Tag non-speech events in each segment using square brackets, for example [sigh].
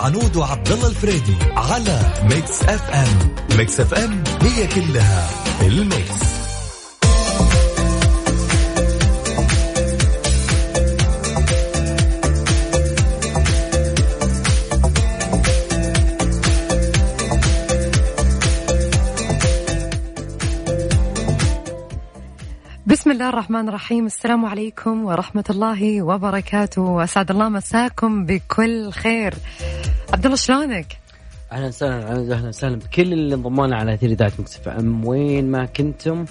العنود وعبد الله الفريدي على Mix FM. Mix FM هي كلها ال mix. بسم الله الرحمن الرحيم. السلام عليكم ورحمة الله وبركاته. أسعد الله مساكم بكل خير. عبد الله شلونك؟ أهلا وسهلا أهلا وسهلا. بكل اللي انضموا على أثير إذاعة مكسف إم وين ما كنتم.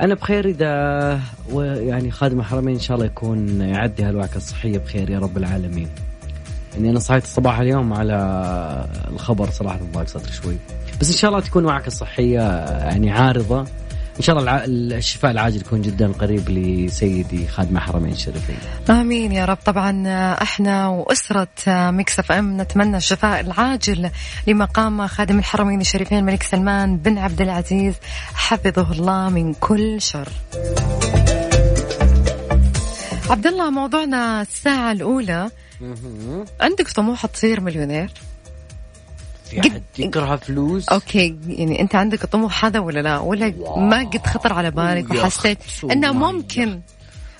أنا بخير إذا يعني خادم الحرمين إن شاء الله يكون يعدي هالوعكه الصحية بخير يا رب العالمين. إني أنا صحيت الصباح اليوم على الخبر صراحة ضاق صدري شوي. بس إن شاء الله تكون وعكه صحيه يعني عارضة. إن شاء الله الشفاء العاجل يكون جدا قريب لسيدي خادم الحرمين الشريفين. آمين يا رب طبعا إحنا وأسرة Mix FM نتمنى الشفاء العاجل لمقام خادم الحرمين الشريفين الملك سلمان بن عبد العزيز حفظه الله من كل شر. عبد الله موضوعنا الساعة الأولى عندك طموح تصير مليونير؟ في حد يكره فلوس؟ okay يعني أنت عندك الطموح هذا ولا لا؟ ولا ما قد خطر على بالك وحسيت إنه ممكن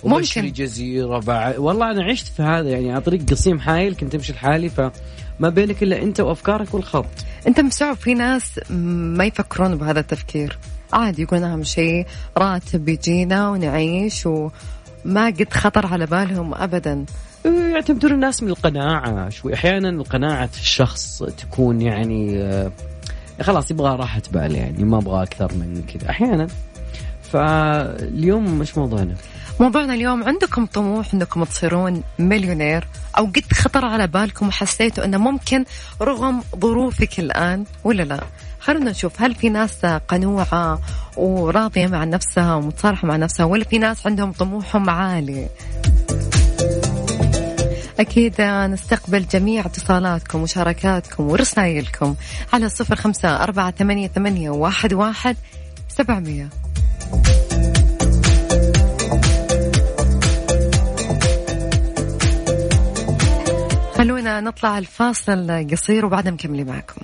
ممكن. جزيرة بعد. والله أنا عشت في هذا يعني على طريق قصيم حايل كنت أمشي لحالي فما بينك إلا أنت وأفكارك والخط. أنت مستوعب في ناس ما يفكرون بهذا التفكير. عادي يقولون أهم شيء راتب يجينا ونعيش وما قد خطر على بالهم أبدا. يعتمدون الناس من القناعة شوي. أحيانا قناعة الشخص تكون يعني آه، خلاص يبغى راحة بال يعني ما أبغى أكثر من كذا. أحيانا. فاليوم مش موضوعنا؟ موضوعنا اليوم عندكم طموح إنكم تصيرون مليونير؟ أو قد خطر على بالكم وحسيتوا إنه ممكن رغم ظروفك الآن ولا لا؟ خلونا نشوف هل في ناس قنوعة وراضية مع نفسها ومتصالحة مع نفسها ولا في ناس عندهم طموحهم عالي؟ أكيد نستقبل جميع اتصالاتكم ومشاركاتكم ورسائلكم على صفر خمسة أربعة ثمانية, ثمانية واحد, واحد سبعمية خلونا نطلع الفاصل قصير وبعدها مكملين معكم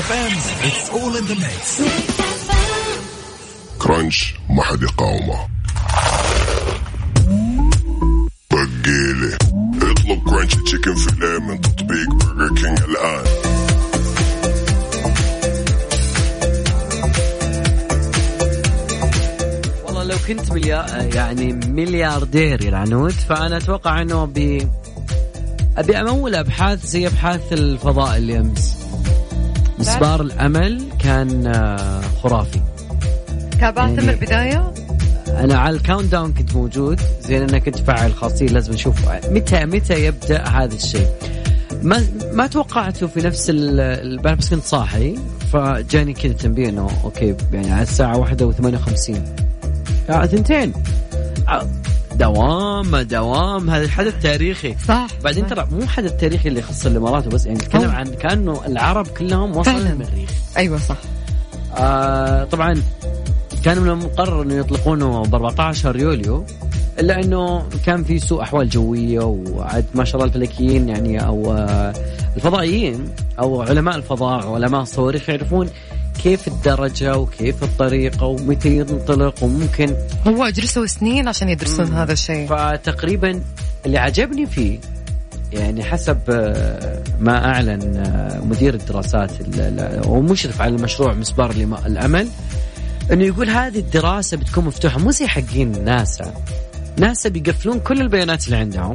it's all in the mix. Crunch ما حد يقاومه. بقيلي اطلب Crunch chicken fillet من تطبيق Burger King الآن. والله لو كنت مليار يعني ملياردير يا العنود فأنا أتوقع أنه ابي أبي أمول أبحاث زي أبحاث الفضاء اللي أمس. مسبار الأمل كان آه، خرافي. تابعت من البداية؟ أنا على ال countdown كنت موجود. زين أنا كنت مفعل خاصية لازم نشوف متى متى يبدأ هذا الشيء. ما ما توقعته في نفس ال بس كنت صاحي فجاني كذا تنبيه إنه okay يعني على الساعة واحدة و58 الساعة ثنتين دوام دوام. هذا الحدث تاريخي. صح بعدين ترى مو حدث تاريخي اللي يخص الإمارات بس يعني نتكلم عن كأنه العرب كلهم وصلوا المريخ أيوه صح. آه طبعا كان من المقرر انه يطلقونه ب 14 يوليو إلا أنه كان في سوء أحوال جوية وعد ما شاء الله الفلكيين يعني أو الفضائيين أو علماء الفضاء علماء الصواريخ يعرفون كيف الدرجة وكيف الطريقة ومتى ينطلق وممكن. هو جلسوا سنين عشان يدرسون هذا الشيء. فتقريبا اللي عجبني فيه يعني حسب ما أعلن مدير الدراسات ومشرف على المشروع مسبار الأمل إنه يقول هذه الدراسة بتكون مفتوحة. مو زي حقين ناسا. ناسا بيقفلون كل البيانات اللي عندهم.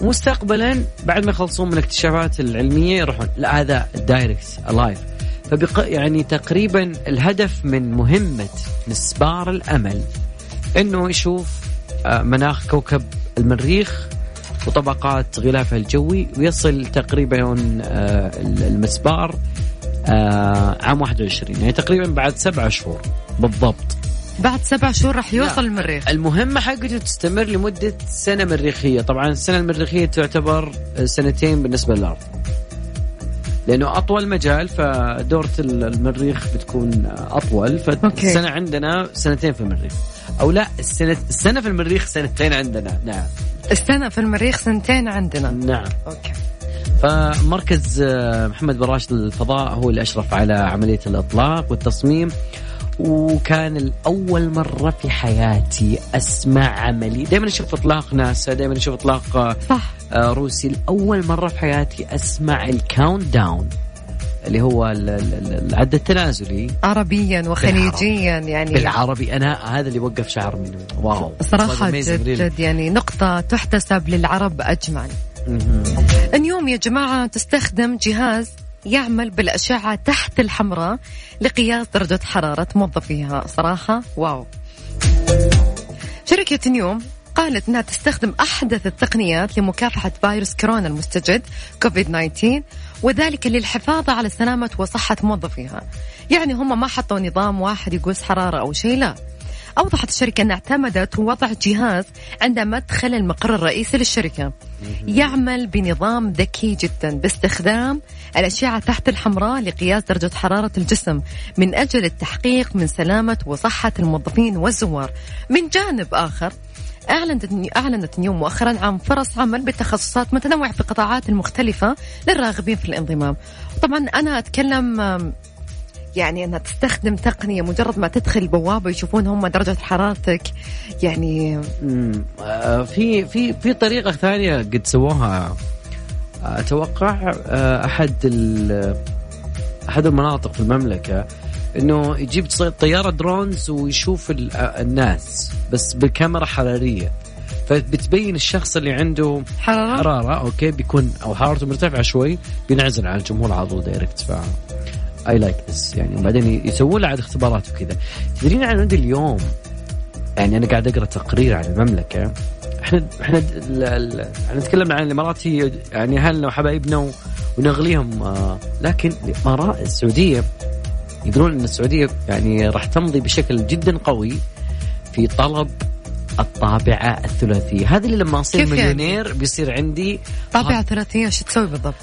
ومستقبلا بعد ما يخلصون من الاكتشافات العلمية يروحون. لا هذا direct live فبق يعني تقريبا الهدف من مهمة مسبار الأمل إنه يشوف آه، مناخ كوكب المريخ وطبقات غلافه الجوي. ويصل تقريبا آه، المسبار آه، عام 21 يعني تقريبا بعد سبعة شهور. بالضبط. بعد سبع شهور راح يوصل المريخ. المهمة حقته تستمر لمدة سنة مريخية. طبعا السنة المريخية تعتبر سنتين بالنسبة للأرض. لأنه أطول مجال فدورة المريخ بتكون أطول. فالسنة عندنا سنتين في المريخ. أو لا السنة السنة في المريخ سنتين عندنا. نعم. السنة في المريخ سنتين عندنا. نعم. okay. فمركز آه، محمد بن راشد للفضاء هو اللي أشرف على عملية الإطلاق والتصميم وكان الأول مرة في حياتي أسمع عملي دائما أشوف إطلاق ناسا دائما أشوف إطلاق آه، صح آه، روسي الأول مرة في حياتي أسمع ال countdown اللي هو ال- ال- ال- العد التنازلي عربيا وخليجيا يعني بالعربي أنا هذا اللي وقف شعر منه واو amazing جد. جد يعني نقطة تحتسب للعرب مهم. اليوم يا جماعة تستخدم جهاز يعمل بالأشعة تحت الحمراء لقياس درجة حرارة موظفيها صراحة واو شركة نيوم قالت إنها تستخدم أحدث التقنيات لمكافحة فيروس كورونا المستجد كوفيد 19 وذلك للحفاظ على سلامة وصحة موظفيها. يعني هم ما حطوا نظام واحد يقوس حرارة أو شيء لا. أوضحت الشركة أنها اعتمدت وضع جهاز عند مدخل المقر الرئيسي للشركة يعمل بنظام ذكي جدا باستخدام الأشعة تحت الحمراء لقياس درجة حرارة الجسم من أجل التحقيق من سلامة وصحة الموظفين والزوار. من جانب آخر أعلنت أعلنت نيوم مؤخرا عن فرص عمل بتخصصات متنوعة في القطاعات المختلفة للراغبين في الانضمام. طبعا أنا أتكلم يعني أنها تستخدم تقنية مجرد ما تدخل البوابة يشوفون هم درجة حرارتك يعني. آه، في في في طريقة ثانية قد سووها. آه، أتوقع آه، أحد ال- أحد المناطق في المملكة إنه يجيب طيارة درونز ويشوف ال- الناس بس بكاميرا حرارية. فبتبين الشخص اللي عنده حرارة. حرارة okay بيكون أو حرارته مرتفعة شوي بينعزل عن الجمهور على طول direct ف اي like this يعني وبعدين يسوون له عاد اختبارات وكذا. تدرين عن عندي اليوم؟ يعني أنا قاعد أقرأ تقرير عن المملكة. إحنا إحنا إحنا نتكلم عن الإمارات هي يعني أهلنا وحبايبنا ونغليهم آه، لكن الإمارات السعودية يقولون إن السعودية يعني راح تمضي بشكل جدا قوي في طلب الطابعة الثلاثية، هذه اللي لما كيف يعني؟ مليونير بيصير عندي طابعة ثلاثية شو تسوي بالضبط؟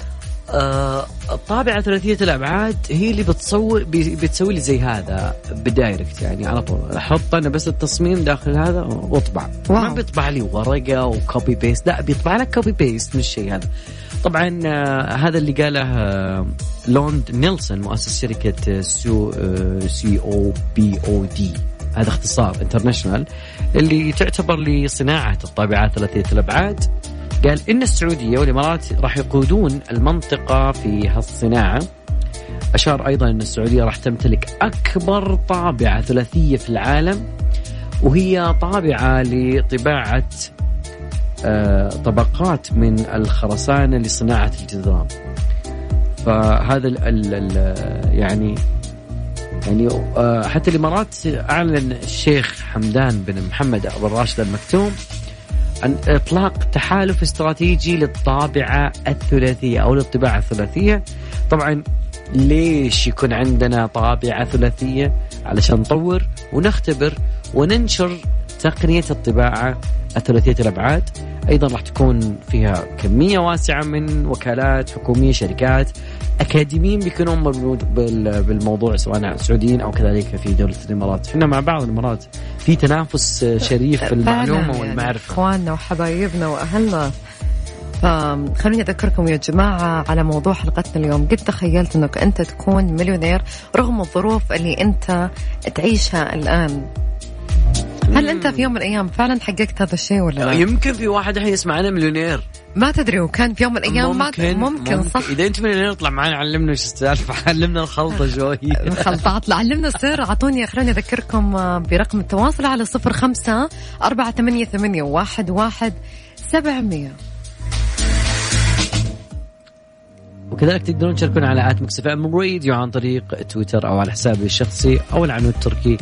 آه، الطابعة ثلاثية الأبعاد هي اللي بتصور بتسوي لي زي هذا ب direct يعني على طول. أحط أنا بس التصميم داخل هذا وأطبع. Wow. ما بيطبع لي ورقة و copy paste لا بيطبع لك copy paste من الشيء هذا. طبعا آه، هذا اللي قاله آه، لوند نيلسون مؤسس شركة سو سي أو بي أو دي هذا اختصار International اللي تعتبر لصناعة الطابعات ثلاثية الأبعاد. قال إن السعودية والإمارات راح يقودون المنطقة في هالصناعة. أشار أيضا أن السعودية راح تمتلك أكبر طابعة ثلاثية في العالم وهي طابعة لطباعة آه، طبقات من الخرسانة لصناعة الجدران فهذا ال ال ال يعني يعني آه، حتى الإمارات أعلن الشيخ حمدان بن محمد ابو الراشد المكتوم عن إطلاق تحالف استراتيجي للطابعة الثلاثية أو للطباعة الثلاثية. طبعا ليش يكون عندنا طابعة ثلاثية؟ علشان نطور ونختبر وننشر تقنية الطباعة الثلاثية الأبعاد. أيضا راح تكون فيها كمية واسعة من وكالات حكومية شركات. أكاديميين بيكونون بالموضوع- بال- بالموضوع سواء سعوديين أو كذلك في دولة الإمارات. إحنا مع بعض الإمارات. في تنافس شريف في المعلومة يعني والمعرفة. إخواننا وحبايبنا وأهلنا. فخلوني أذكركم يا جماعة على موضوع حلقتنا اليوم. قد تخيلت إنك أنت تكون مليونير رغم الظروف اللي أنت تعيشها الآن. هل أنت في يوم من الأيام فعلا حققت هذا الشيء ولا لا؟ يمكن في واحد الحين يسمعنا مليونير. ما تدري وكان في يوم من الأيام ما ممكن, ممكن, ممكن. صح؟ إذا أنت مليونير اطلع معنا علمنا إيش السالفة. [laughs] علمنا الخلطة شوي. [laughs] الخلطات علمنا السر. أعطوني خليني أذكركم آه، برقم التواصل على صفر خمسة أربعة ثمانية ثمانية واحد واحد سبعمية. وكذلك تقدرون تشاركونا على at ميكس إف إم راديو عن طريق تويتر أو على حسابي الشخصي أو العنود التركي.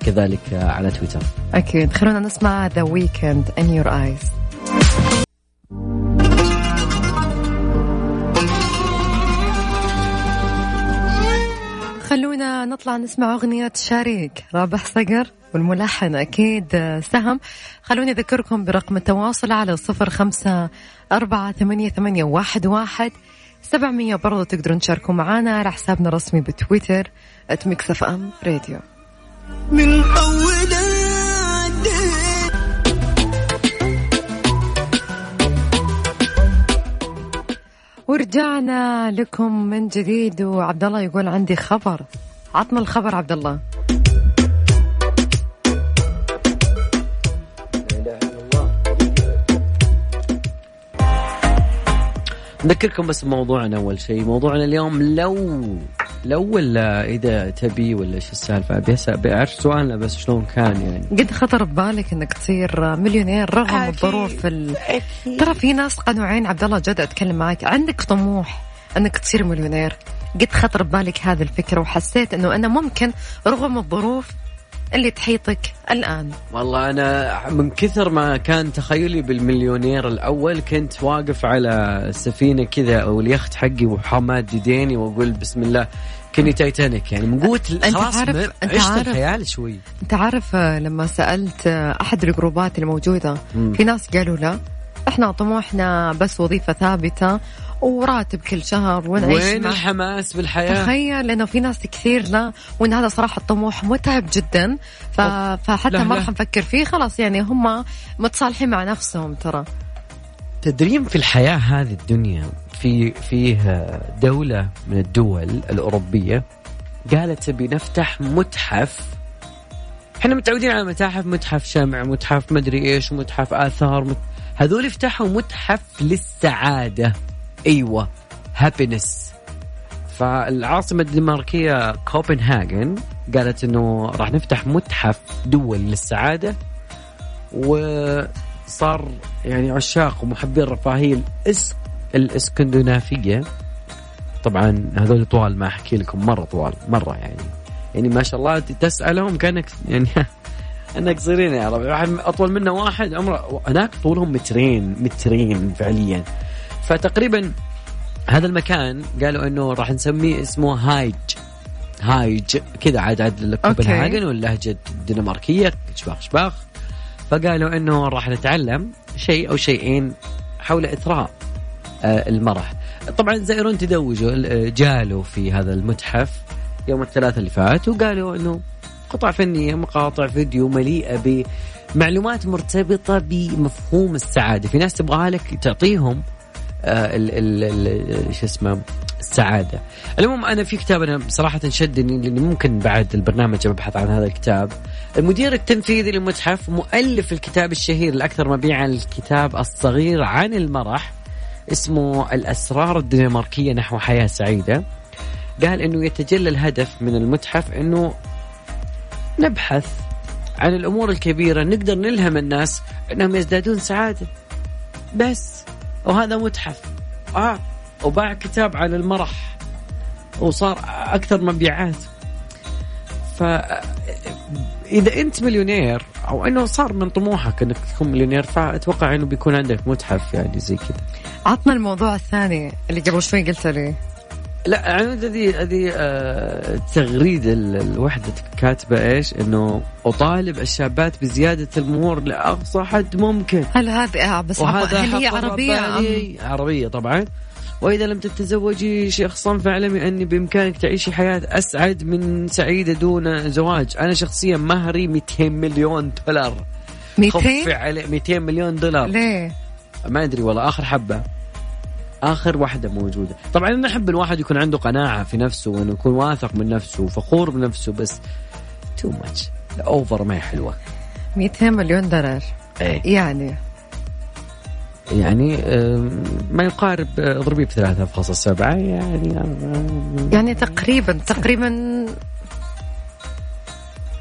كذلك على تويتر. أكيد. خلونا نسمع The Weekend in Your Eyes. خلونا نطلع نسمع أغنية شريك رابح صقر والملحن أكيد سهم. خلوني أذكركم برقم التواصل على صفر خمسة أربعة ثمانية ثمانية واحد واحد 700 برضو تقدرون تشاركوا معنا على حسابنا الرسمي بتويتر @ميكس ام راديو من أول ورجعنا لكم من جديد وعبد الله يقول عندي خبر. عطنا الخبر عبد الله. نذكركم بس بموضوعنا أول شيء. موضوعنا اليوم لو لو ولا إذا تبي ولا شو السالفة؟ بس بعرف سؤالنا بس شلون كان يعني؟ قد خطر ببالك إنك تصير مليونير رغم أكيد. الظروف ال... ترى في ناس قنوعين عبد الله جد أتكلم معك عندك طموح إنك تصير مليونير. قد خطر ببالك هذه الفكرة وحسيت إنه أنا ممكن رغم الظروف اللي تحيطك الآن. والله أنا من كثر ما كان تخيلي بالمليونير الأول كنت واقف على سفينة كذا أو اليخت حقي وحماد يديني وأقول بسم الله. كني تايتانيك يعني. من قوة خلاص عارف- عشت عارف- الخيال شوي. أنت عارف آه، لما سألت آه، أحد الجروبات الموجودة مم. في ناس قالوا لا إحنا طموحنا بس وظيفة ثابتة وراتب كل شهر ونعيش وين مع الحماس بالحياة؟ تخيل إنه في ناس كثير لا وإن هذا صراحة الطموح متعب جدا. ف... فحتى ما. راح نفكر فيه خلاص يعني هم متصالحين مع نفسهم ترى. تدرين في الحياة هذه الدنيا في فيه دولة من الدول الأوروبية قالت تبي نفتح متحف. إحنا متعودين على متاحف متحف شمع متحف مدري إيش متحف آثار مت... هذول فتحوا متحف للسعادة. أيوه. هابينس فالعاصمة الدنماركية كوبنهاجن قالت إنه راح نفتح متحف دول للسعادة وصار يعني عشاق ومحبي الرفاهية الإس... الإسكندنافية. طبعا هذول طوال ما أحكي لكم مرة طوال مرة يعني. يعني ما شاء الله تسألهم كأنك [laughs] يعني أنا قصيرين يا واحد أطول منا واحد عمره هناك طولهم مترين مترين فعليا. فتقريبا هذا المكان قالوا إنه راح نسميه اسمه هايج. هايج. كذا عاد عاد كوبنهاجن واللهجة الدنماركية. شباخ شباخ. فقالوا إنه راح نتعلم شيء أو شيئين حول إثراء آه، المرح. طبعا زائرون تدوجوا آه، جالوا في هذا المتحف يوم الثلاثاء اللي فات وقالوا إنه قطع فنية مقاطع فيديو مليئة بمعلومات مرتبطة بمفهوم السعادة. في ناس تبغاها لك تعطيهم شو اسمه السعادة. المهم أنا في كتاب أنا بصراحه شدني لأني ممكن بعد البرنامج ببحث عن هذا الكتاب. المدير التنفيذي للمتحف مؤلف الكتاب الشهير الاكثر مبيعا الكتاب الصغير عن المرح اسمه الأسرار الدنماركية نحو حياة سعيدة. قال إنه يتجلى الهدف من المتحف إنه نبحث عن الأمور الكبيرة نقدر نلهم الناس إنهم يزدادون سعادة. بس. وهذا متحف. آه وباع كتاب عن المرح وصار أكثر مبيعات. ف إذا أنت مليونير أو إنه صار من طموحك إنك تكون مليونير فأتوقع إنه بيكون عندك متحف يعني زي كذا. عطنا الموضوع الثاني اللي قبل شوي قلت لي. لا عنود هذه هذه تغريدة ال- الوحدة كاتبة إيش؟ إنه أطالب الشابات بزيادة المهور لأقصى حد ممكن. هل هذه آه بس وهذا هل هي عربية أم. عربية طبعا. وإذا لم تتزوجي شخصا فاعلمي ان بإمكانك تعيشي حياة أسعد من سعيدة دون زواج. أنا شخصيا مهري 200 مليون دولار. خفي 200 عليه 200 مليون دولار. ليه؟ ما أدري والله آخر حبة. آخر واحدة موجودة. طبعا أنا أحب الواحد يكون عنده قناعة في نفسه وإنه يكون واثق من نفسه وفخور بنفسه بس too much ال over ما هي حلوة. 200 مليون دولار إيه. يعني؟ يعني ما يقارب آه، اضربيه ب 3.7 يعني يعني تقريبا تقريبا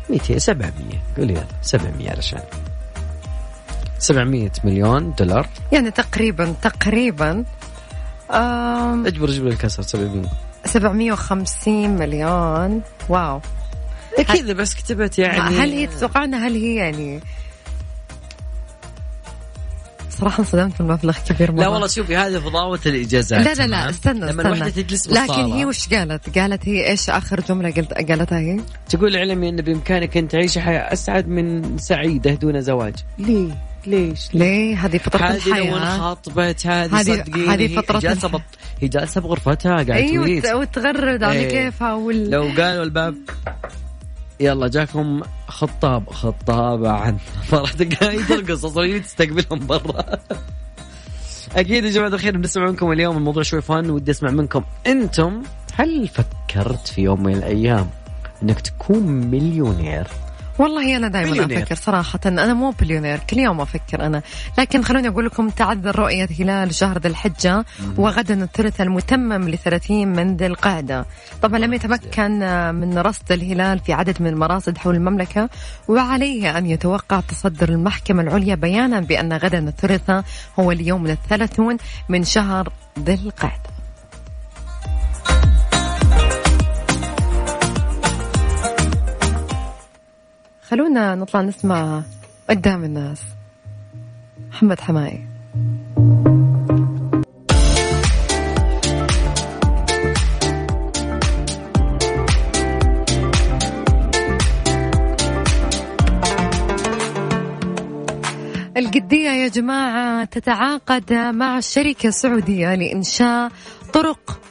200 700 قولي يلا 700 علشان. 700 مليون دولار. يعني تقريبا تقريبا آم، اجبر جيب الكسر 700 750 مليون. واو. كذا بس كتبت يعني. هل هي تتوقعنا هل هي يعني صراحة انصدمت بالمبلغ كبير مرة. لا والله شوفي هذه فضاوة الإجازات. لا لا لا؟ استنى لما استنى. الوحدة تجلس بالصالة. لكن هي وش قالت؟ قالت هي إيش آخر جملة قلت قالتها هي؟ تقول علمي أن بإمكانك أن تعيش حياة أسعد من سعيدة دون زواج. ليه؟ ليش؟ ليه؟ هذه فترة هذه لو الحياة انخطبت هذه هذه- صدقيني هذه هي فترة جالسة الح- بط... هي جالسة بغرفتها قاعدة أيوه وتغرد على إيه. كيفها وال... لو قالوا الباب يلا جاكم خطاب خطابة عن فرح قاعد ترقص أصلا تستقبلهم برا [laughs] أكيد يا جماعة الخير بنسمع منكم اليوم. الموضوع شوي فن ودي أسمع منكم. أنتم هل فكرت في يوم من الأيام إنك تكون مليونير؟ والله أنا دائما. أفكر صراحة. أنا مو بليونير. كل يوم أفكر أنا. لكن خلوني أقول لكم تعذر رؤية هلال شهر ذي الحجة وغدا الثلث المتمم ل 30 من ذي القعدة. طبعا لم يتمكن من رصد الهلال في عدد من المراصد حول المملكة وعليه أن يتوقع تصدر المحكمة العليا بيانا بأن غدا الثلاثاء هو اليوم الثلاثون من شهر ذي القعدة. خلونا نطلع نسمع قدام الناس. محمد حمائي القدية يا جماعة تتعاقد مع شركة سعودية لإنشاء طرق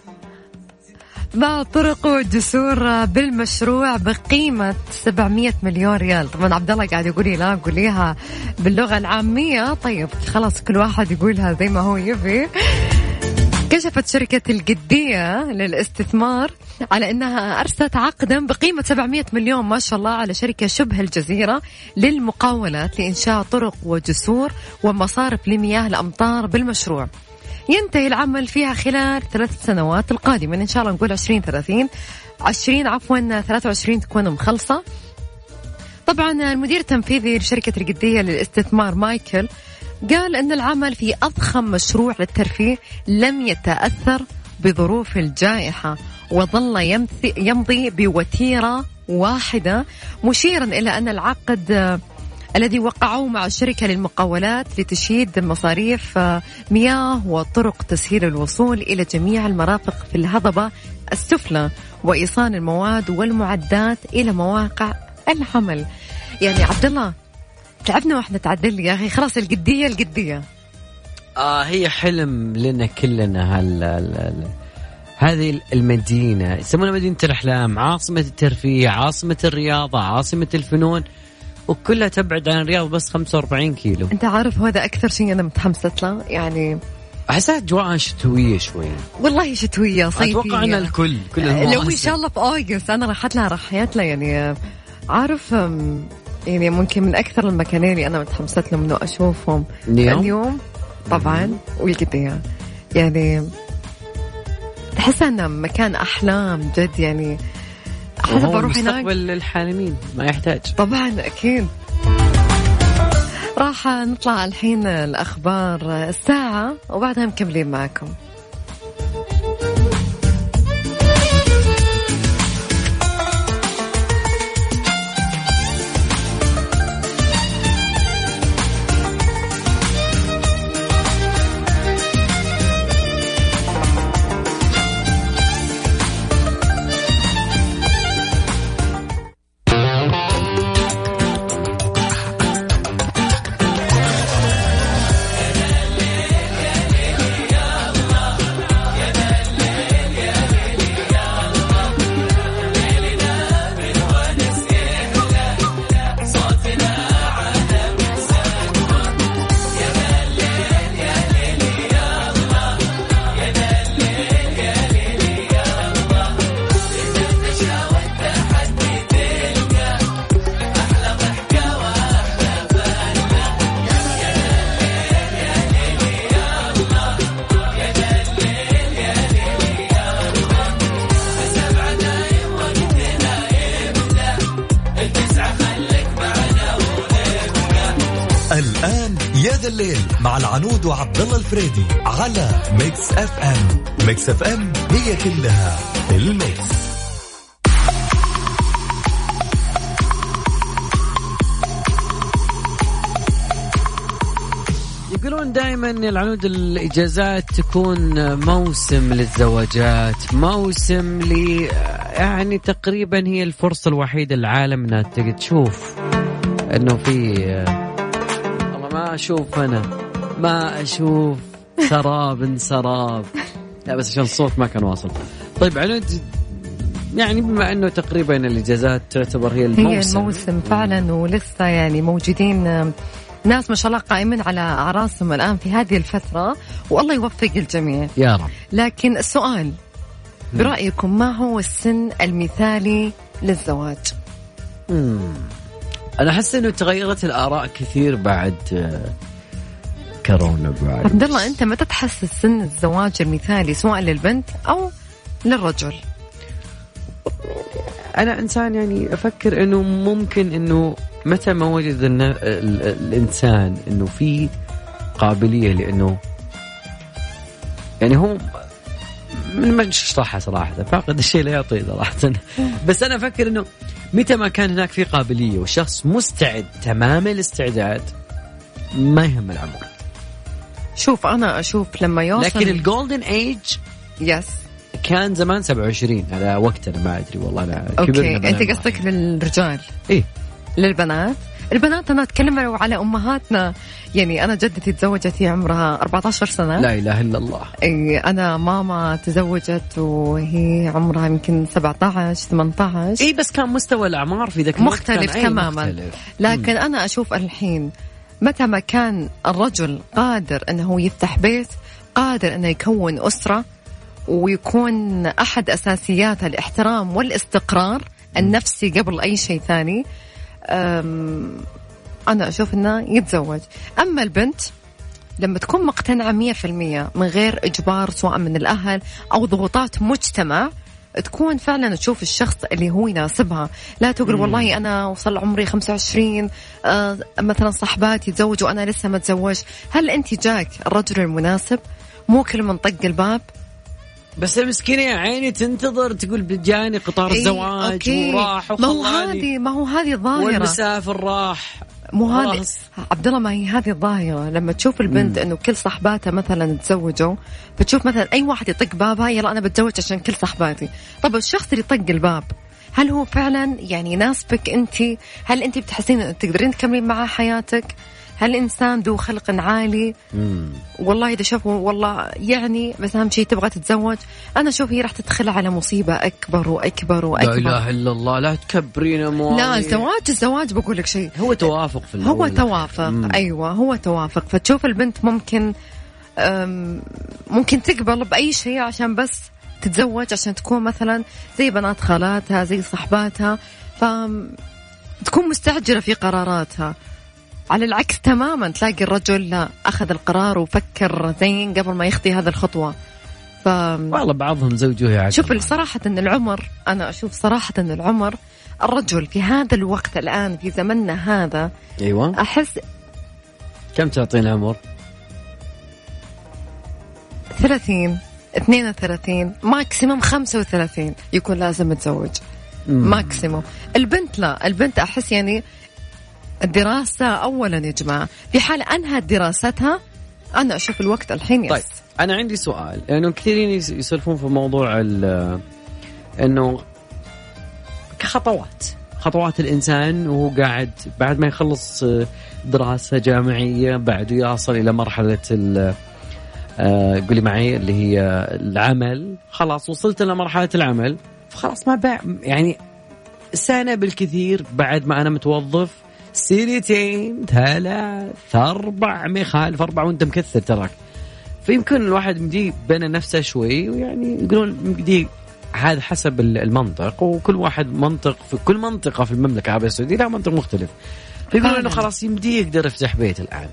مع طرق وجسور بالمشروع بقيمة 700 مليون ريال. طبعا عبد الله قاعد يقول لي لا قوليها باللغة العامية. طيب خلاص كل واحد يقولها زي ما هو يبي. كشفت شركة القدية للاستثمار على أنها أرسلت عقدا بقيمة 700 مليون ما شاء الله على شركة شبه الجزيرة للمقاولات لإنشاء طرق وجسور ومصارف لمياه الأمطار بالمشروع. ينتهي العمل فيها خلال ثلاث سنوات القادمة. إن شاء الله نقول 20 30 20 عفوا 23 تكون مخلصة. طبعا المدير التنفيذي لشركة القدية للاستثمار مايكل قال أن العمل في أضخم مشروع للترفيه لم يتأثر بظروف الجائحة وظل يمضي بوتيرة واحدة مشيرا إلى أن العقد الذي وقعوه مع الشركة للمقاولات لتشييد مصاريف آه، مياه وطرق تسهيل الوصول إلى جميع المرافق في الهضبة السفلى وإيصال المواد والمعدات إلى مواقع العمل يعني عبد الله تعبنا وإحنا تعدل يا أخي. خلاص القدية القدية. آه هي حلم لنا كلنا هال- هذه المدينة. يسمونها مدينة الأحلام عاصمة الترفيه عاصمة الرياضة عاصمة الفنون. وكلها تبعد عن الرياض بس 45 كيلو. أنت عارف هذا أكثر شيء أنا متحمسة له؟ يعني أحسها أجواءها شتوية شوي. والله شتوية صيفية. أتوقع أن الكل كل لو إن. شاء الله في اوغست أنا راحت لها راحيت لها يعني عارف يعني ممكن من أكثر المكانين اللي أنا متحمسة لهم إنه أشوفهم اليوم؟ اليوم طبعا والقدية. يعني تحس إنه مكان أحلام جد يعني وهو أروح هناك؟ مستقبل الحالمين ما يحتاج. طبعا أكيد. راح نطلع الحين الأخبار الساعة وبعدها مكملين معكم. الفريدي على ميكس أف أم. ميكس أف أم هي كلها الميكس. يقولون دائما العنود الإجازات تكون موسم للزواجات موسم ل يعني تقريبا هي الفرصة الوحيدة للعالم إنها تشوف إنه في والله ما أشوف أنا. ما أشوف سراب سراب. لا بس عشان الصوت ما كان واصل. طيب عنود يعني بما أنه تقريبا الإجازات تعتبر هي الموسم هي الموسم. فعلا ولسه يعني موجودين ناس ما شاء الله قائمين على اعراسهم الآن في هذه الفترة والله يوفق الجميع. يا رب. لكن السؤال برأيكم ما هو السن المثالي للزواج؟ مم. أنا أحس إنه تغيرت الآراء كثير بعد آه، كورونا بعد عبد الله أنت متى تحس سن الزواج المثالي سواء للبنت أو للرجل؟ أنا إنسان يعني أفكر إنه ممكن إنه متى ما وجد الن- ال- ال- الإنسان إنه في قابلية لإنه يعني هو من ما اشرحها صراحة فاقد الشيء لا يعطي صراحة. بس أنا أفكر إنه متى ما كان هناك في قابلية والشخص مستعد تمام الاستعداد ما يهم العمر شوف أنا أشوف لما يوصل لكن ال golden age yes كان زمان 27 على وقتنا ما أدري والله أنا okay. أنت. قصدك للرجال؟ إيه. للبنات؟ البنات أنا أتكلم على أمهاتنا. يعني أنا جدتي تزوجت هي عمرها 14 سنة. لا إله إلا الله. إيه، أنا ماما تزوجت وهي عمرها يمكن 17 18 اي بس كان مستوى الأعمار في ذاك الوقت مختلف كان أي تماما. مختلف. لكن أنا أشوف الحين متى ما كان الرجل قادر أنه يفتح بيت قادر أنه يكون أسرة ويكون أحد اساسياته الاحترام والاستقرار النفسي قبل أي شيء ثاني أم، أنا أشوف إنه يتزوج. أما البنت لما تكون مقتنعة مية في المية من غير إجبار سواء من الأهل أو ضغوطات مجتمع تكون فعلا تشوف الشخص اللي هو يناسبها. لا تقول والله أنا وصل عمري 25 آه مثلا صحباتي تزوجوا وأنا لسه ما تزوج هل أنت جاك الرجل المناسب؟ مو كل من طق الباب؟ بس المسكينة يا عيني تنتظر تقول جاني قطار إيه، الزواج أوكي. وراح ما هو هذه ما هو هذه ظاهرة. والمسافر راح. مو هذه. عبد الله ما هي هذه الظاهرة. لما تشوف البنت إنه كل صحباتها مثلا تزوجوا فتشوف مثلا أي واحد يطق بابها يلا أنا بتزوج عشان كل صحباتي. طب الشخص اللي يطق الباب هل هو فعلا يعني يناسبك أنت؟ هل أنت بتحسين تقدرين تكملين معاه حياتك؟ هل إنسان ذو خلق عالي؟ مم. والله إذا شافوا والله يعني بس أهم شيء تبغى تتزوج. أنا أشوف هي راح تدخل على مصيبة أكبر وأكبر لا وأكبر. إله إلا الله لا تكبرين اموالي لا الزواج الزواج بقول لك شيء هو توافق في هو الأول. توافق مم. أيوه هو توافق. فتشوف البنت ممكن ممكن تقبل بأي شيء عشان بس تتزوج عشان تكون مثلا زي بنات خالاتها زي صحباتها. ف تكون مستعجله في قراراتها. على العكس تماما تلاقي الرجل لا أخذ القرار وفكر زين قبل ما يخطي هذه الخطوة. ف والله بعضهم زوجوه يا شوف عجل. صراحة أن العمر أنا أشوف صراحة أن العمر الرجل في هذا الوقت الآن في زمننا هذا أيوه. أحس كم تعطين عمر؟ 30 32 maximum 35 يكون لازم يتزوج مم. maximum البنت لا. البنت أحس يعني الدراسة أولا يا جماعة. في حال أنهت دراستها أنا أشوف الوقت الحين yes. طيب أنا عندي سؤال. لأنه كثيرين يس- يسولفون في موضوع ال- إنه كخطوات. خطوات الإنسان وهو قاعد بعد ما يخلص دراسة جامعية بعده يصل إلى مرحلة ال- آه، قولي معي اللي هي العمل. خلاص وصلت إلى مرحلة العمل. فخلاص ما بع يعني سنة بالكثير بعد ما أنا متوظف. سنتين ثلاث أربع ما يخالف أربع وأنت مكثر تراك. فيمكن الواحد مدي بين نفسه شوي ويعني يقولون مدي هذا حسب المنطق. وكل واحد منطق في كل منطقة في المملكة العربية السعودية لها منطق مختلف. فيقولون إنه. خلاص يمدي يقدر يفتح بيت الآن.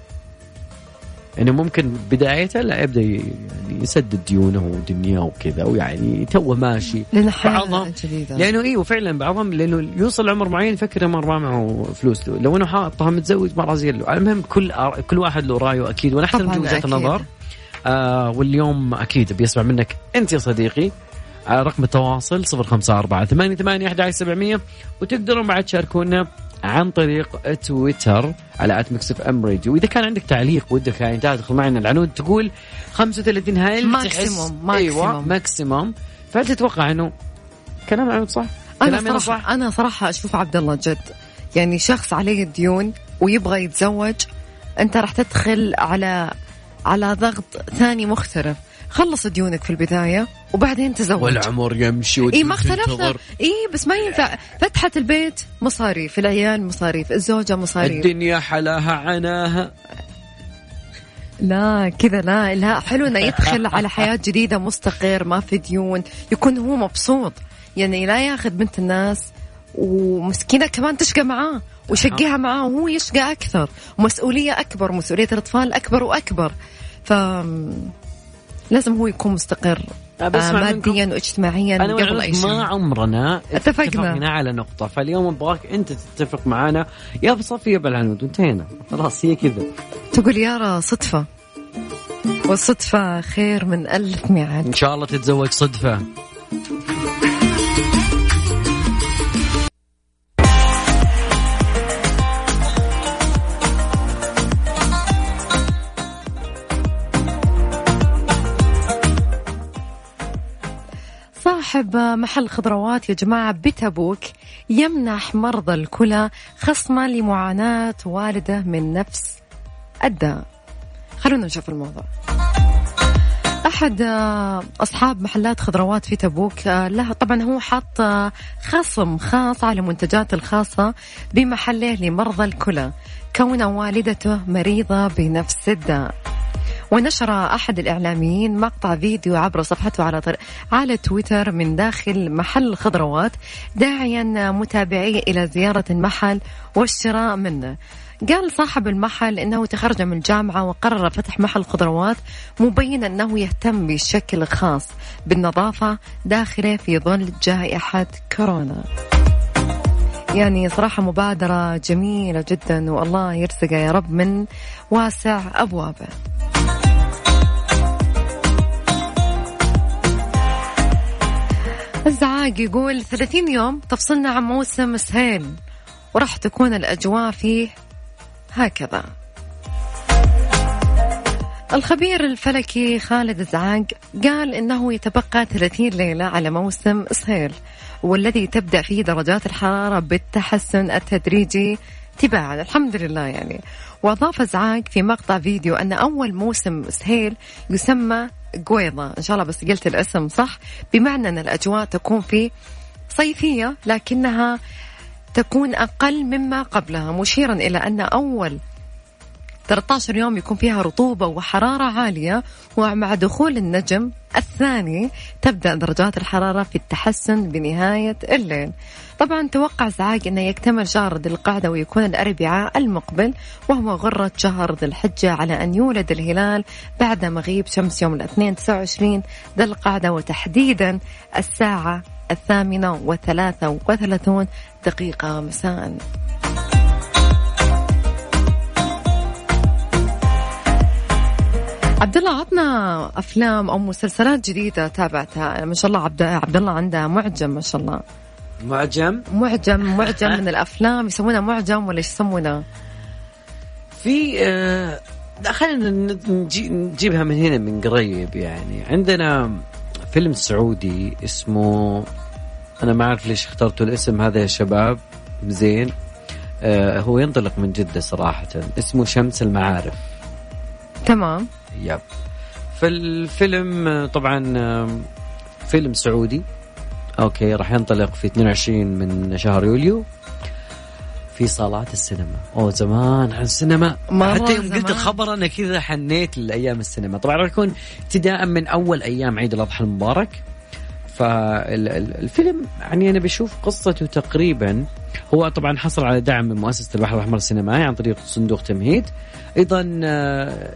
انه ممكن بدايته لا يبدأ يعني يسدد ديونه ودنياه وكذا ويعني توه ماشي. بعضهم لأنه أيوه فعلا بعضهم لأنه يوصل عمر معين يفكر انه ما معه فلوس. لو إنه حاطها متزوج ما رازي له المهم كل كل واحد له رأيه أكيد. ونحترم طبعاً وجهة. النظر آه واليوم أكيد بيسمع منك أنت يا صديقي على رقم التواصل 054 88 11700 وتقدرون بعد تشاركونا عن طريق تويتر على at ميكس إف إم راديو وإذا كان عندك تعليق ودك يعني تدخل معنا العنود تقول 35 هل maximum، أيوه maximum. فهل تتوقع إنه كلام العنود صح؟ أنا صراحة صح؟ أنا صراحة أشوف عبد الله جد يعني شخص عليه ديون ويبغى يتزوج أنت راح تدخل على على ضغط ثاني مختلف خلص ديونك في البداية وبعدين تزوج. والعمر يمشي إي ما اختلفنا. إي بس ما ينفع. فتحة البيت مصاريف العيال مصاريف الزوجة مصاريف. الدنيا حلاها عناها. لا كذا لا لا حلو إنه يدخل على حياة [laughs] جديدة مستقر ما في ديون يكون هو مبسوط. يعني لا ياخذ بنت الناس ومسكينة كمان تشقى معاه ويشقيها معاه وهو يشقى أكثر. ومسؤولية أكبر مسؤولية الأطفال أكبر وأكبر. ف لازم هو يكون مستقر آه منكم. ماديا واجتماعيا أنا قبل أي وعنود شيء ما عمرنا اتفقنا. اتفقنا على نقطة فاليوم أبغاك أنت تتفق معنا يا بصفي يا بالعنود وانتهينا خلاص هي كذا. تقول يارا صدفة. والصدفة خير من ألف ميعاد. إن شاء الله تتزوج صدفة. صاحب محل خضروات يا جماعة بتبوك يمنح مرضى الكلى خصما لمعاناة والده من نفس الداء. خلونا نشوف الموضوع. أحد آه، أصحاب محلات خضروات في تبوك آه، له طبعا هو حاط آه، خصم خاص على منتجات الخاصة بمحله لمرضى الكلى كون والدته مريضة بنفس الداء. ونشر أحد الإعلاميين مقطع فيديو عبر صفحته على طر... على تويتر من داخل محل الخضروات داعيا متابعيه إلى زيارة المحل والشراء منه قال صاحب المحل إنه تخرج من الجامعة وقرر فتح محل خضروات مبين إنه يهتم بشكل خاص بالنظافة داخله في ظل جائحة كورونا. يعني صراحة مبادرة جميلة جدا والله يرزقه يا رب من واسع أبوابه. الزعاق يقول 30 يوم تفصلنا عن موسم سهيل وراح تكون الأجواء فيه هكذا. الخبير الفلكي خالد الزعاق قال إنه يتبقى 30 ليلة على موسم سهيل والذي تبدأ فيه درجات الحرارة بالتحسن التدريجي تباعا. الحمد لله يعني. وأضاف زعاق في مقطع فيديو أن أول موسم سهيل يسمى قويضه إن شاء الله بس قلت الاسم صح. بمعنى أن الأجواء تكون فيه صيفية لكنها تكون أقل مما قبلها مشيرا إلى أن أول 13 يوم يكون فيها رطوبة وحرارة عالية ومع دخول النجم الثاني تبدأ درجات الحرارة في التحسن بنهاية الليل. طبعا توقع زعاق أنه يكتمل شهر ذي القعدة ويكون الأربعاء المقبل وهو غرة شهر ذي الحجة على أن يولد الهلال بعد مغيب شمس يوم الاثنين 29 ذي القعدة وتحديدا الساعة الثامنة وثلاثة وثلاثون دقيقة مساء. عبد الله عطنا أفلام أو مسلسلات جديدة تابعتها. ما شاء الله عبد عبد الله عنده معجم ما شاء الله. معجم؟ معجم معجم [laughs] من الأفلام. يسمونها معجم ولا إيش يسمونه؟ في آه خلينا نجي نجيبها من هنا من قريب يعني. عندنا فيلم سعودي اسمه أنا ما أعرف ليش اخترتوا الاسم. هذا يا شباب زين. آه هو ينطلق من جدة صراحة. اسمه شمس المعارف. تمام. yep. فالفيلم طبعا فيلم سعودي. okay راح ينطلق في 22 من شهر يوليو في صالات السينما. أوه زمان عن السينما. مرة حتى يوم. قلت الخبر أنا كذا حنيت لأيام السينما. طبعا راح يكون ابتداء من أول أيام عيد الأضحى المبارك. فالفيلم يعني أنا بشوف قصته تقريبا هو طبعا حصل على دعم من مؤسسة البحر الأحمر السينمائي عن طريق صندوق تمهيد. أيضا آه،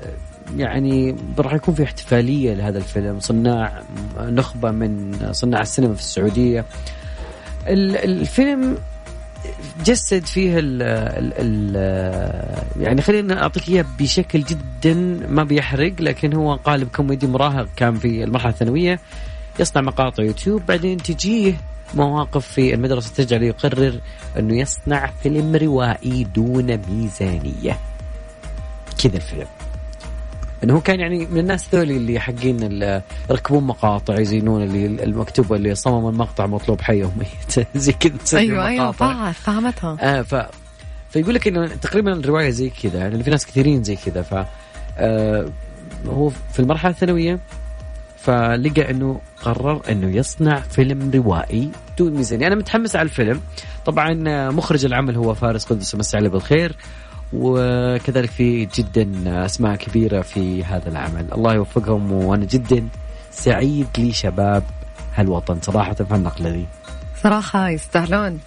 يعني راح يكون في احتفالية لهذا الفيلم صناع نخبة من صناع السينما في السعودية. ال- الفيلم جسد فيه ال يعني خلينا أعطيك إياه بشكل جدا ما بيحرق لكن هو قالب كوميدي مراهق كان في المرحلة الثانوية. يصنع مقاطع يوتيوب بعدين تجيه مواقف في المدرسة تجعله يقرر إنه يصنع فيلم روائي دون ميزانية. كذا الفيلم. إنه هو كان يعني من الناس ذول اللي حقين يركبون مقاطع يزينون اللي المكتوب اللي صمم المقطع مطلوب حي وميت [laughs] زي كذا أيوه أيوه فاهمتها آه ف فيقول لك إنه تقريبا الرواية زي كذا يعني في ناس كثيرين زي كذا ف آه، هو في المرحلة الثانوية فلقى إنه قرر إنه يصنع فيلم روائي دون ميزانيه أنا متحمس على الفيلم. طبعا آه، مخرج العمل هو فارس قدس مسي عليه بالخير. وكذلك في جدا أسماء كبيرة في هذا العمل. الله يوفقهم وأنا جدا سعيد لشباب هالوطن. النقلة دي صراحة يستاهلون.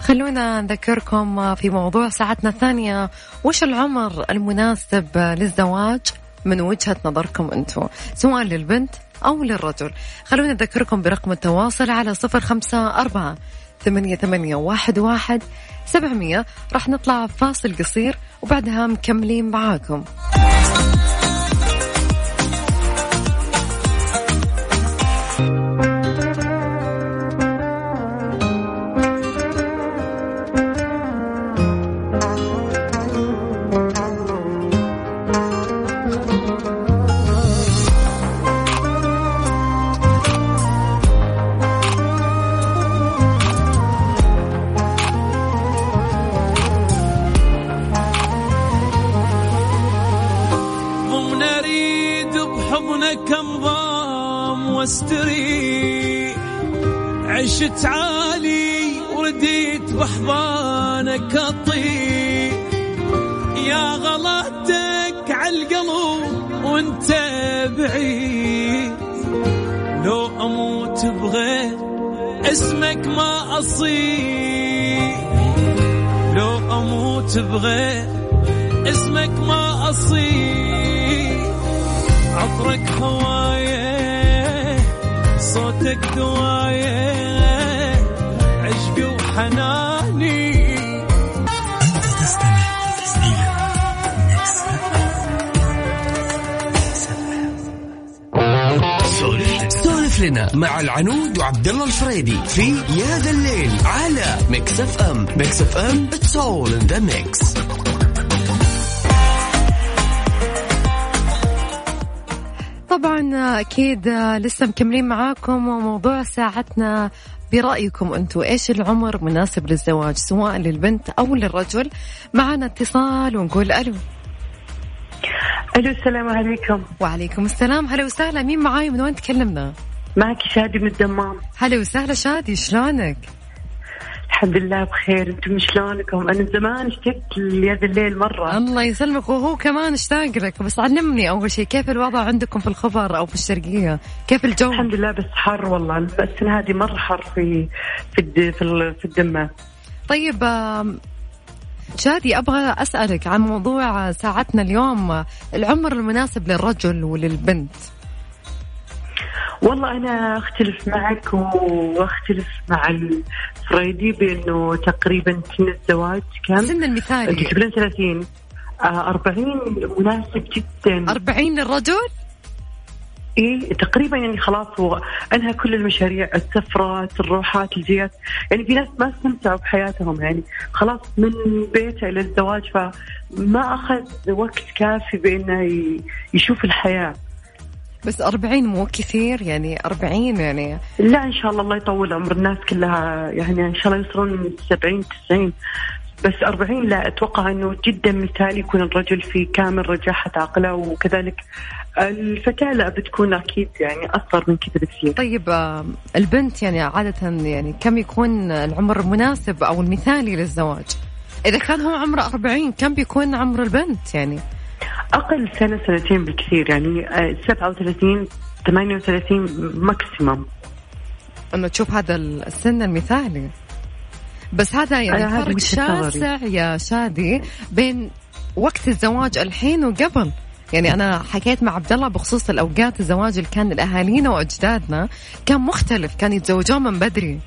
خلونا نذكركم في موضوع ساعتنا الثانية. وش العمر المناسب للزواج من وجهة نظركم أنتم سواء للبنت أو للرجل. خلونا نذكركم برقم التواصل على صفر خمسة أربعة ثمانية, ثمانية واحد, واحد سبعمية. راح نطلع فاصل قصير وبعدها مكملين معاكم. اسمك ما اصيح لو أموت بغير اسمك ما اصيح عطرك هواية صوتك دواية عشقي وحناني. لنا مع العنود وعبد الله الفريدي في يا ذا الليل على ميكس اف ام ميكس اف ام it's all in the mix طبعا أكيد لسه مكملين معاكم وموضوع ساعتنا برأيكم أنتم إيش العمر مناسب للزواج سواء للبنت أو للرجل؟ معنا اتصال ونقول ألو. ألو السلام عليكم. وعليكم السلام. هلا وسهلا. مين معاي؟ من وين تكلمنا؟ معك شادي من الدمام. هلا وسهلا شادي شلونك؟ الحمد لله بخير. أنتم شلونكم؟ أنا زمان اشتقت لهذا الليل مرة. الله يسلمك. وهو كمان اشتاق لك. بس علمني أول شيء كيف الوضع عندكم في الخبر أو في الشرقية؟ كيف الجو؟ الحمد لله بس حر والله. السنة هذه مرة حر في في في, ال- في الدمام طيب شادي أبغى أسألك عن موضوع ساعتنا اليوم. العمر المناسب للرجل وللبنت. والله أنا أختلف معك وأختلف مع فريدي بأنه تقريبا سن الزواج كم؟ انت المثالي. تقولين 30 آه 40 مناسب جدا. 40 للرجل؟ إيه تقريبا يعني خلاص هو أنهى كل المشاريع السفرات الروحات الجيات. يعني في ناس ما استمتعوا بحياتهم يعني خلاص من بيته إلى الزواج فما أخذ وقت كافي بأنه يشوف الحياة. بس 40 مو كثير يعني 40 يعني. لا إن شاء الله الله يطول عمر الناس كلها يعني إن شاء الله يوصلون 70 90 بس 40 لا أتوقع إنه جدا مثالي يكون الرجل في كامل رجاحة عقله وكذلك الفتاة لا بتكون أكيد يعني أصغر من كذا بكثير. طيب آم، البنت يعني عادة يعني كم يكون العمر المناسب أو المثالي للزواج؟ إذا كان هو عمره 40 كم بيكون عمر البنت يعني؟ أقل سنة سنتين بالكثير يعني آه، 37 38 ماكسيمم انه تشوف هذا السن المثالي. بس هذا يعني هذه فرق. شاسع يا شادي بين وقت الزواج الحين وقبل. يعني أنا حكيت مع عبد الله بخصوص الأوقات الزواج اللي كان لأهالينا وأجدادنا كان مختلف كانوا يتزوجون من بدري.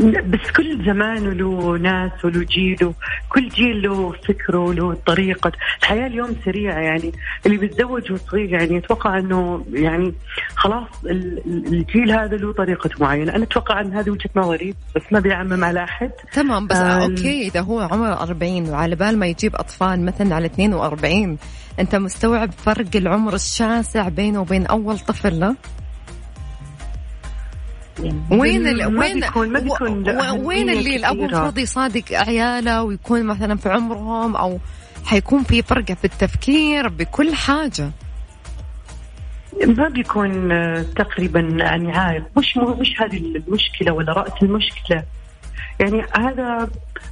بس كل زمان وله ناس وله جيل كل جيل له فكره وله طريقة. الحياة اليوم سريعة يعني. اللي بيتزوج وصغير يعني أتوقع أنه يعني خلاص ال- ال- الجيل هذا له طريقة معينة. أنا أتوقع أن هذه وجهة نظري بس ما بيعمم على أحد. تمام بس آه، أوكي إذا هو عمره 40 وعلى بال ما يجيب أطفال مثلا على 42 أنت مستوعب فرق العمر الشاسع بينه وبين أول طفل لا؟ وين ال... ما وين بيكون ما بيكون و... وين اللي الأب. المفروض يصادق عياله ويكون مثلا في عمرهم أو حيكون في فرق في التفكير بكل حاجة؟ ما بيكون آه، تقريبا يعني عائق مش مش هذه المشكلة ولا رأس المشكلة. يعني هذا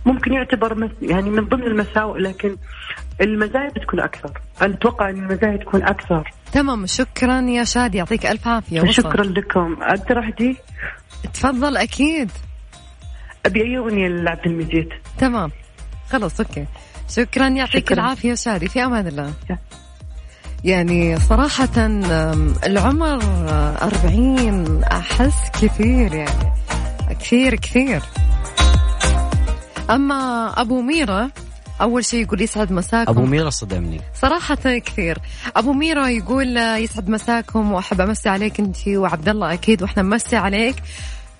ممكن يعتبر مس- يعني من ضمن المساوئ لكن المزايا بتكون أكثر. أنا أتوقع إن المزايا تكون أكثر. تمام شكرا يا شادي يعطيك ألف عافية. شكرا لكم. أقدر اهدي تفضل أكيد. أبي أي أغنية لعبد المجيد؟ تمام. خلاص أوكي. شكرا يعطيك شكراً. العافية شادي في أمان الله. يعني صراحة العمر أربعين أحس كثير يعني كثير كثير. أما أبو ميرا أول شيء يقول يسعد مساكم. أبو ميرا صدمني. صراحة كثير. أبو ميرا يقول يسعد مساكم وأحب أمسي عليك أنت وعبد الله أكيد وإحنا نمسي عليك.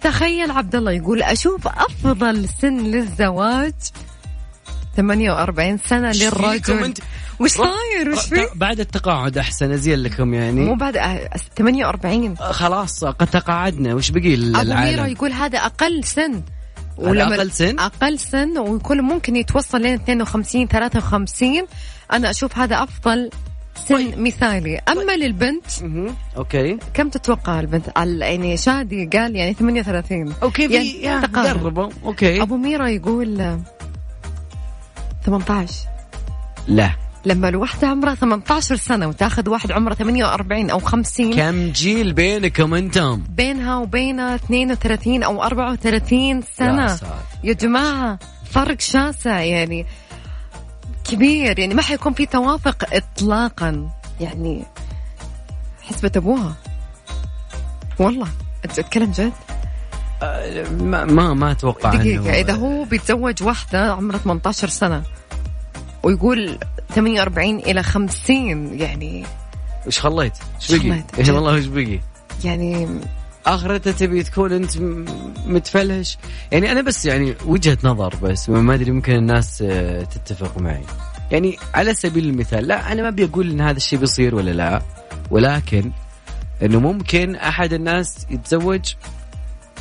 تخيل عبد الله يقول أشوف أفضل سن للزواج 48 سنة فيكم للرجل؟ وش صاير؟ وش في بعد التقاعد أحسن أزين لكم يعني. مو بعد آه، 48 آه، خلاص قد تقاعدنا وش بقي أبو ميرا العالم يقول هذا أقل سن. هذا أقل سن؟ أقل سن ويكون ممكن يتوصل لين 52 53 أنا أشوف هذا أفضل سن مثالي. أما للبنت مهم. okay. كم تتوقع البنت؟ يعني شادي قال يعني 38 okay في يعني تقارب. قربوا. okay. أبو ميرا يقول آه، 18 لا. لما الوحدة عمرها 18 سنة وتاخذ واحد عمره 48 أو 50 كم جيل بينكم أنتم؟ بينها وبينه 32 أو 34 يا سنة. ساتر. يا جماعة فرق شاسع يعني كبير. يعني ما حيكون في توافق إطلاقا. يعني حسبة أبوها. والله أنت أتكلم جد. ما ما, ما أتوقع دقيقة إنه- إذا هو بيتزوج واحدة عمرها 18 سنة ويقول 48 إلى 50 يعني وش خليت؟ وش بقي؟ اي والله وش بقي؟ يعني آخرته تبي تكون أنت متفلهش يعني أنا بس يعني وجهة نظر بس ما أدري ممكن الناس آه، تتفق معي يعني على سبيل المثال لا أنا ما أبي أقول إن هذا الشيء بيصير ولا لا ولكن إنه ممكن أحد الناس يتزوج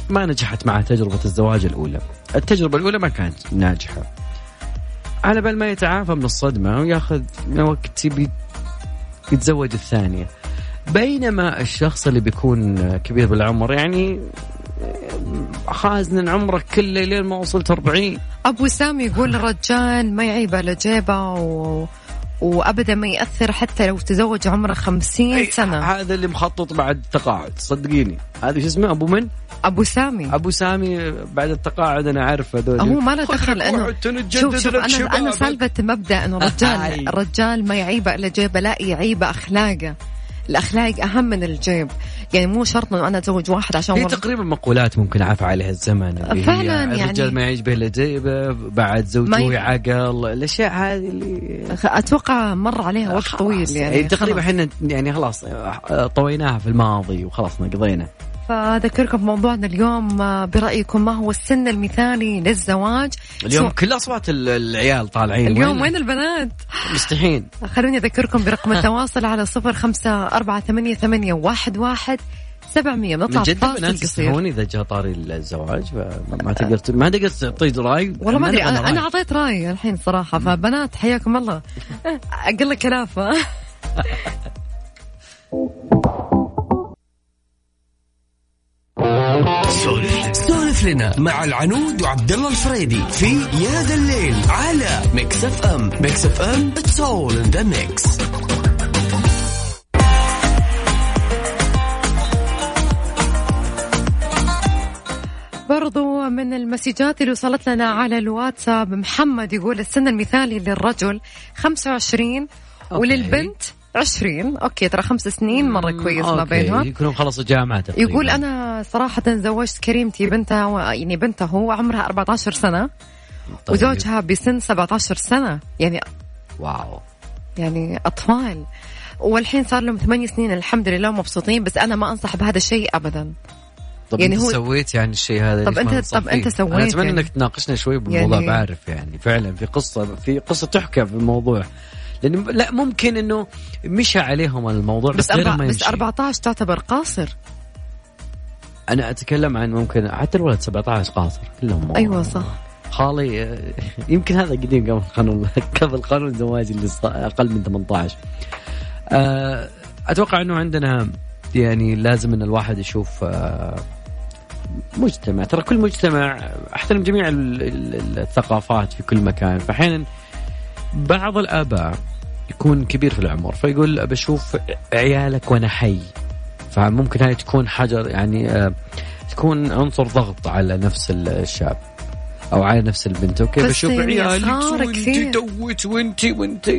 ما نجحت معه تجربة الزواج الأولى التجربة الأولى ما كانت ناجحة على بال ما يتعافى من الصدمة وياخذ وقت يتزوج الثانية. بينما الشخص اللي بيكون كبير بالعمر يعني خازن عمرك كله لين ما وصلت 40 أبو سامي يقول الرجال ما يعيب على جيبه و... وأبدا ما يأثر حتى لو تزوج عمره 50 أي، سنة. هذا اللي مخطط بعد التقاعد صدقيني. هذا شو اسمه أبو من؟ أبو سامي. أبو سامي بعد التقاعد أنا أعرف هذول. هو ما له دخل تنجدد شوف شوف شبابك. سالفة مبدأ إنه أي. الرجال الرجال ما يعيب على جيبة لا يعيب أخلاقه. الأخلاق أهم من الجيب. يعني مو شرط إنه أنا أتزوج واحد عشان هي تقريبا مقولات ممكن عفى عليها الزمن. اللي فعلاً يعني. الرجال ما يعيش به الا جيبه بعد زوجته ي- يعقل الأشياء هذه اللي أتوقع مر عليها وقت طويل يعني. يعني تقريبا. إحنا يعني خلاص طويناها في الماضي وخلصنا قضينا فأذكركم بموضوعنا اليوم آه، برأيكم ما هو السن المثالي للزواج؟ اليوم سو- كل أصوات ال- العيال طالعين اليوم وين البنات؟ مستحين خلوني أذكركم برقم [laughs] التواصل على صفر خمسة أربعة ثمانية, ثمانية واحد, واحد سبعمية. بنطلع من جد البنات يستحون إذا جاء طاري الزواج فما تقدر ما تقدر تعطي رأي. والله ما أدري أنا أعطيت رايي الحين صراحة فبنات حياكم الله. [laughs] أقل كلافة. [laughs] سولف لنا. مع العنود وعبد الله الفريدي في يا ذا الليل على ميكس اف ام ميكس اف ام it's all in the mix برضو من المسجات اللي وصلت لنا على الواتساب محمد يقول السن المثالي للرجل 25 وللبنت 20 okay ترى خمس سنين مرة كويس ما بينهم. يكونون خلصوا جامعة تقريبا. يقول أنا صراحة زوجت كريمتي بنتها و- يعني بنته عمرها 14 سنة طيب. وزوجها بسن 17 سنة. يعني wow. يعني أطفال. والحين صار لهم ثمانية سنين الحمد لله مبسوطين بس أنا ما أنصح بهذا الشيء ابدا. طب يعني يعني هو- سويت يعني الشيء هذا؟ طب ننصح طب أنت فيه؟ سويت أنا أتمنى يعني. إنك تناقشنا شوي بالموضوع يعني- بعرف يعني. فعلا في قصة في قصة تحكى في الموضوع. لأن لا ممكن إنه مشى عليهم الموضوع بس, بس أربع ما بس يمشي. 14 تعتبر قاصر؟ أنا أتكلم عن ممكن حتى الولد 17 قاصر كلهم أيوه صح. خالي آه، يمكن هذا قديم قبل قانون [laughs] قبل قانون زواج اللي أقل من 18 آه، أتوقع إنه عندنا يعني لازم إن الواحد يشوف آه، مجتمع. ترى كل مجتمع أحترم جميع ال- ال- الثقافات في كل مكان. فاحيانا بعض الآباء يكون كبير في العمر فيقول بشوف عيالك وأنا حي. فممكن هاي تكون حجر يعني آه، تكون عنصر ضغط على نفس الشاب أو على نفس البنت. أوكي بشوف يعني عيالك وانت. توت وانت وانت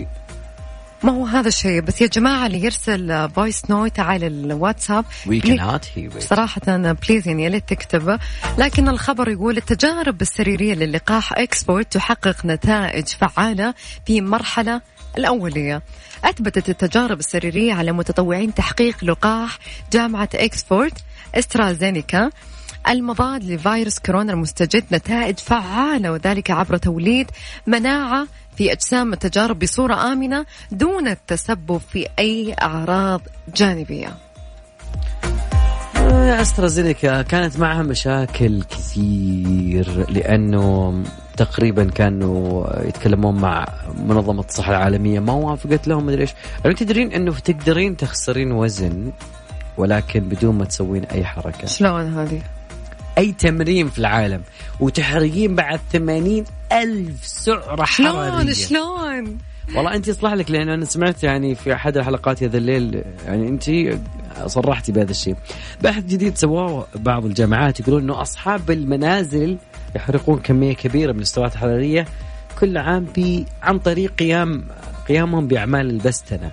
ما هو هذا الشيء؟ بس يا جماعة اللي يرسل voice note على الواتساب صراحة please يعني يا ليت تكتب. لكن الخبر يقول التجارب السريرية للقاح اكسفورد تحقق نتائج فعالة في مرحلة الأولية. أثبتت التجارب السريرية على متطوعين تحقيق لقاح جامعة اكسفورد استرازينيكا المضاد لفيروس كورونا المستجد نتائج فعالة وذلك عبر توليد مناعة في أجسام التجارب بصورة آمنة دون التسبب في أي أعراض جانبية. استرازينيكا كانت معها مشاكل كثير لأنه تقريبا كانوا يتكلمون مع منظمة الصحة العالمية ما وافقت لهم مدري إيش. يعني تدرين إنه تقدرين تخسرين وزن ولكن بدون ما تسوين أي حركة. شلون هذه؟ أي تمرين في العالم وتحرقين بعد 80 ألف سعرة حرارية شلون شلون؟ والله انت يصلح لك لأن أنا سمعت يعني في أحد الحلقات هذا الليل يعني انت صرحتي بهذا الشيء. بحث جديد سواه بعض الجامعات يقولون إنه أصحاب المنازل يحرقون كمية كبيرة من السعرات الحرارية كل عام عن طريق قيام قيامهم بأعمال البستنة.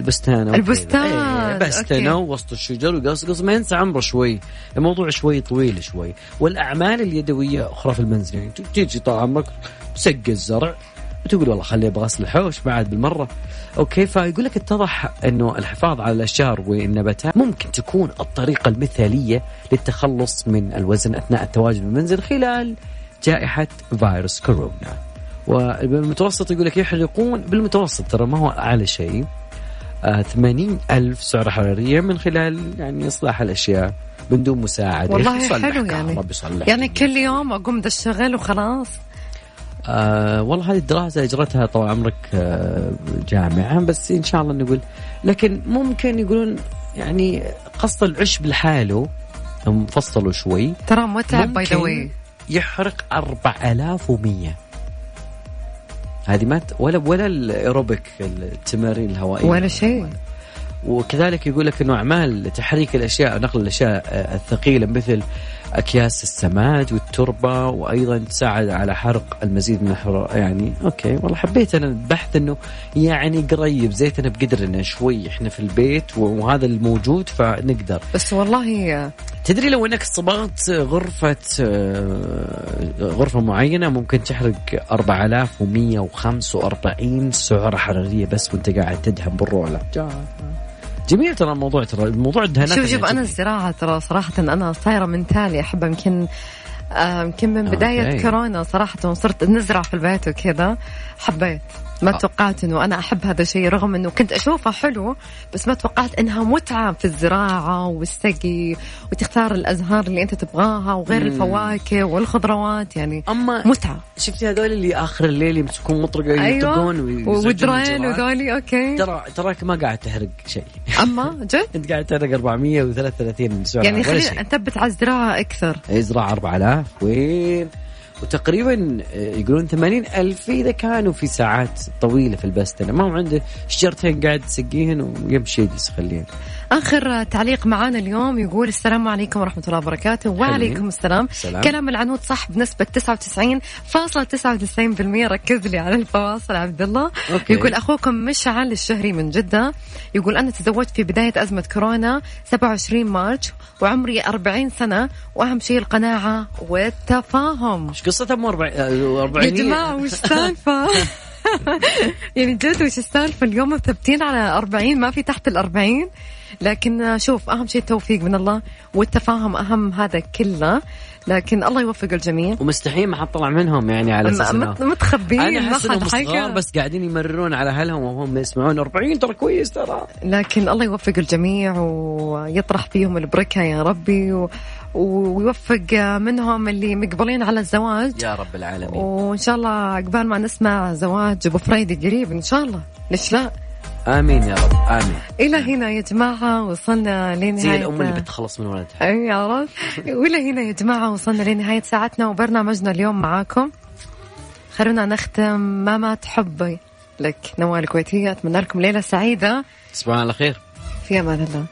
البستانه وكذا. البستان، إيه بستنة. وسط الشجر وقصقص ما ينسى عمره شوي. الموضوع شوي طويل شوي. والأعمال اليدوية أخرى في المنزل يعني تيجي طال عمرك تسقي الزرع وتقول والله خليه بغسل الحوش بعد بالمرة. أوكي فيقول لك اتضح إنه الحفاظ على الأشجار والنباتات ممكن تكون الطريقة المثالية للتخلص من الوزن أثناء التواجد بالمنزل خلال جائحة فيروس كورونا. وبالمتوسط يقول لك يحرقون بالمتوسط ترى ما هو أعلى شيء. 80 ألف سعرة حرارية من خلال يعني إصلاح الأشياء من دون مساعدة. والله حلو يعني. يعني كل يوم أقوم ذا الشغل وخلاص. آه والله هذه الدراسة أجرتها طال عمرك آه جامعة بس إن شاء الله نقول لكن ممكن يقولون يعني قص العشب لحاله هم فصلوا شوي. ترى متعب باي ذا يحرق 4100 هذه ما ت- ولا ولا الايروبيك التمارين الهوائية. ولا شيء. وكذلك يقول لك إنه أعمال تحريك الأشياء نقل الأشياء الثقيلة مثل أكياس السماد والتربة وأيضا تساعد على حرق المزيد من الحراره يعني okay والله حبيت أنا البحث إنه يعني قريب زيتنا بقدرنا شوي إحنا في البيت وهذا الموجود فنقدر. بس والله تدري لو إنك صبغت غرفة آه، غرفة معينة ممكن تحرق 4145 سعرة حرارية بس وأنت قاعد تدهن بالرولة جميل ترى الموضوع ترى الموضوع الدهانات شوف شوف أنا يعجبني. الزراعه ترى صراحة أنا صايرة من تالي احبها يمكن آه، يمكن من بداية أوكي. كورونا صراحة صرت نزرع في البيت وكذا حبيت ما آه. توقعت إنه أنا أحب هذا الشيء رغم إنه كنت أشوفه حلو بس ما توقعت إنها متعة في الزراعة والسقي وتختار الأزهار اللي أنت تبغاها وغير مم. الفواكه والخضروات يعني أما متعة. شفتي هذول اللي آخر الليل يمسكون مطرقة أيوه. يطقون ودرين. وذولي okay. ترى تراك ما قاعد تحرق شيء. أما؟ جد؟ أنت قاعد تحرق 433 سعرة يعني خلينا. نثبت على الزراعة أكثر. يزرع 4000 وين؟ وتقريبا آه، يقولون 80 ألف إذا كانوا في ساعات طويلة في البستنة. ما هو عنده شجرتين قاعد تسقيهن ويمشي يجلس يخليهن. آخر تعليق معانا اليوم يقول السلام عليكم ورحمة الله وبركاته. وعليكم السلام. السلام. كلام العنود صح بنسبة 99.99% ركز لي على الفواصل عبد الله. okay. يقول أخوكم مشعل الشهري من جدة. يقول أنا تزوجت في بداية أزمة كورونا 27 مارس وعمري 40 سنة وأهم شيء القناعة والتفاهم. إيش قصة ام 40 يا جماعة وش السالفة؟ [laughs] يعني جد وش السالفة؟ اليوم مثبتين على 40 ما في تحت ال 40 لكن شوف أهم شيء التوفيق من الله والتفاهم أهم هذا كله. لكن الله يوفق الجميع. ومستحيل ما حطلع منهم يعني على أساس متخبيين أنا ما احس انهم صغار بس قاعدين يمررون على أهلهم وهم يسمعون. 40 ترى كويس ترى. لكن الله يوفق الجميع ويطرح فيهم البركة يا ربي و... ويوفق منهم اللي مقبلين على الزواج. يا رب العالمين. وإن شاء الله عقبال ما نسمع زواج أبو فريدي قريب إن شاء الله. ليش لا؟ آمين يا رب آمين. إلى هنا يا جماعة وصلنا لنهاية زي الأم اللي بتخلص من ولدها. أي عرفت وإلى هنا يا جماعة وصلنا لنهاية ساعتنا وبرنامجنا اليوم معاكم. خلونا نختم ما مات حبي لك نوال الكويتية أتمنى لكم ليلة سعيدة. تصبحون على خير. في أمان الله.